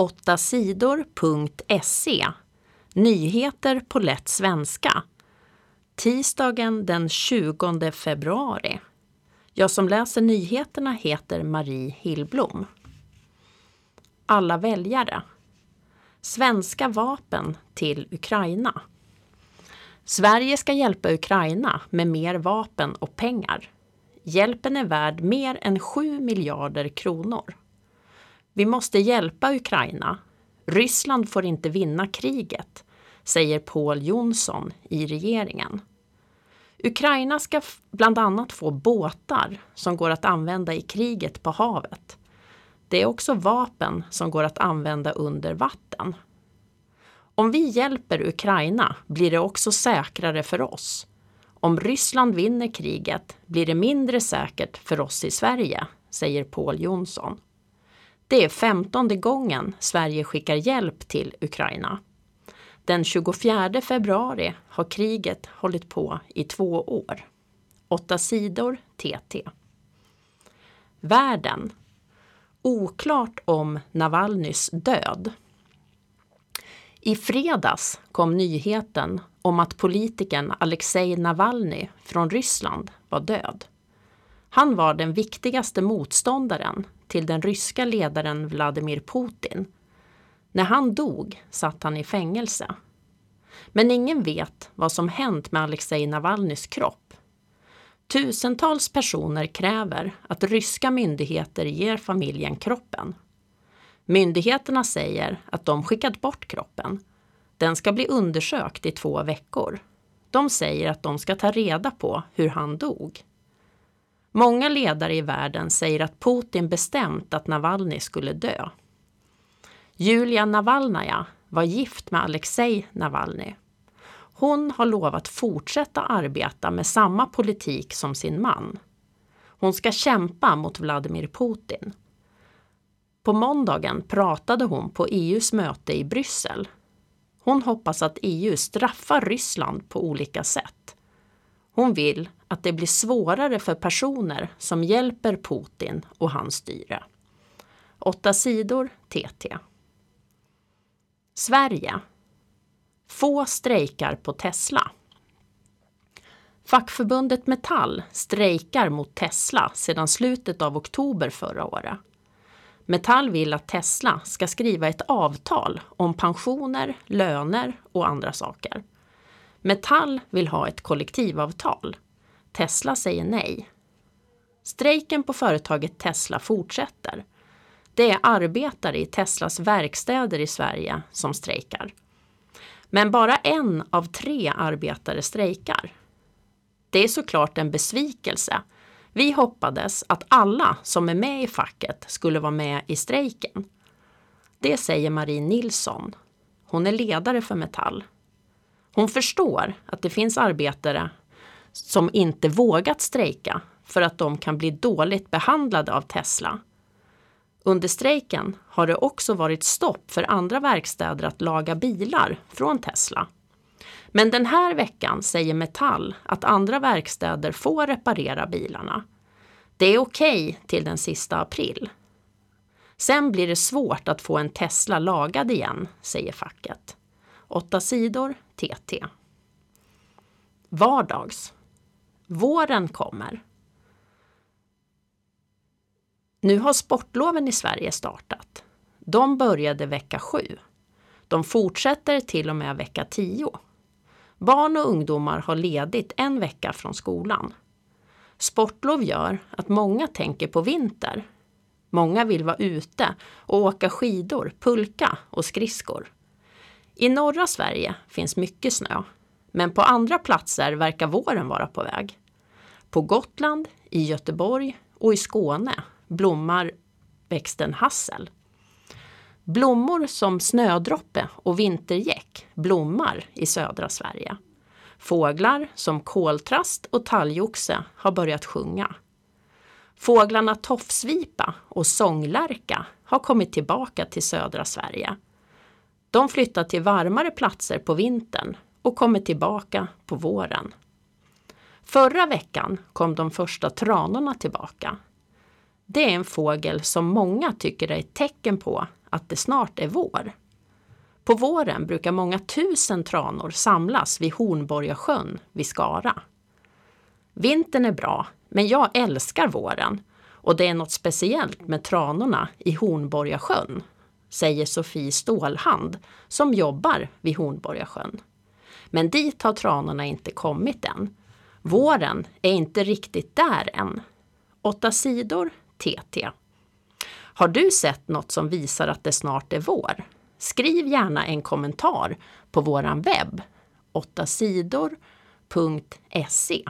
8sidor.se Nyheter på lätt svenska. Tisdagen den 20 februari. Jag som läser nyheterna heter Marie Hillblom. Alla väljare. Svenska vapen till Ukraina. Sverige ska hjälpa Ukraina med mer vapen och pengar. Hjälpen är värd mer än 7 miljarder kronor. Vi måste hjälpa Ukraina. Ryssland får inte vinna kriget, säger Paul Jonsson i regeringen. Ukraina ska bland annat få båtar som går att använda i kriget på havet. Det är också vapen som går att använda under vatten. Om vi hjälper Ukraina blir det också säkrare för oss. Om Ryssland vinner kriget blir det mindre säkert för oss i Sverige, säger Paul Jonsson. Det är femtonde gången Sverige skickar hjälp till Ukraina. Den 24 februari har kriget hållit på i två år. Åtta sidor TT. Världen. Oklart om Navalnys död. I fredags kom nyheten om att politikern Alexej Navalny från Ryssland var död. Han var den viktigaste motståndaren till den ryska ledaren Vladimir Putin. När han dog satt han i fängelse. Men ingen vet vad som hänt med Alexej Navalnys kropp. Tusentals personer kräver att ryska myndigheter ger familjen kroppen. Myndigheterna säger att de skickat bort kroppen. Den ska bli undersökt i två veckor. De säger att de ska ta reda på hur han dog. Många ledare i världen säger att Putin bestämt att Navalny skulle dö. Julia Navalnaja var gift med Alexej Navalny. Hon har lovat fortsätta arbeta med samma politik som sin man. Hon ska kämpa mot Vladimir Putin. På måndagen pratade hon på EUs möte i Bryssel. Hon hoppas att EU straffar Ryssland på olika sätt. Hon vill att det blir svårare för personer som hjälper Putin och hans styre. Åtta sidor TT. Sverige. Få strejkar på Tesla. Fackförbundet Metall strejkar mot Tesla sedan slutet av oktober förra året. Metall vill att Tesla ska skriva ett avtal om pensioner, löner och andra saker. Metall vill ha ett kollektivavtal. Tesla säger nej. Strejken på företaget Tesla fortsätter. Det är arbetare i Teslas verkstäder i Sverige som strejkar. Men bara en av tre arbetare strejkar. Det är såklart en besvikelse vi hoppades att alla som är med i facket skulle vara med i strejken. Det säger Marie Nilsson. Hon är ledare för Metall. Hon förstår att det finns arbetare som inte vågat strejka för att de kan bli dåligt behandlade av Tesla. Under strejken har det också varit stopp för andra verkstäder att laga bilar från Tesla. Men den här veckan säger Metall att andra verkstäder får reparera bilarna. Det är okej okay till den sista april. Sen blir det svårt att få en Tesla lagad igen, säger facket. Åtta sidor TT. Vardags. Våren kommer. Nu har sportloven i Sverige startat. De började vecka sju. De fortsätter till och med vecka tio. Barn och ungdomar har ledigt en vecka från skolan. Sportlov gör att många tänker på vinter. Många vill vara ute och åka skidor, pulka och skridskor. I norra Sverige finns mycket snö, men på andra platser verkar våren vara på väg. På Gotland, i Göteborg och i Skåne blommar växten hassel. Blommor som snödroppe och vintergäck blommar i södra Sverige. Fåglar som koltrast och talgoxe har börjat sjunga. Fåglarna tofsvipa och sånglärka har kommit tillbaka till södra Sverige. De flyttar till varmare platser på vintern och kommer tillbaka på våren. Förra veckan kom de första tranorna tillbaka. Det är en fågel som många tycker är ett tecken på att det snart är vår. På våren brukar många tusen tranor samlas vid Hornborgasjön vid Skara. Vintern är bra, men jag älskar våren och det är något speciellt med tranorna i Hornborgasjön, säger Sofie Stålhand som jobbar vid Hornborgasjön. Men dit har tranorna inte kommit än. Våren är inte riktigt där än. Åtta sidor TT. Har du sett något som visar att det snart är vår? Skriv gärna en kommentar på våran webb 8sidor.se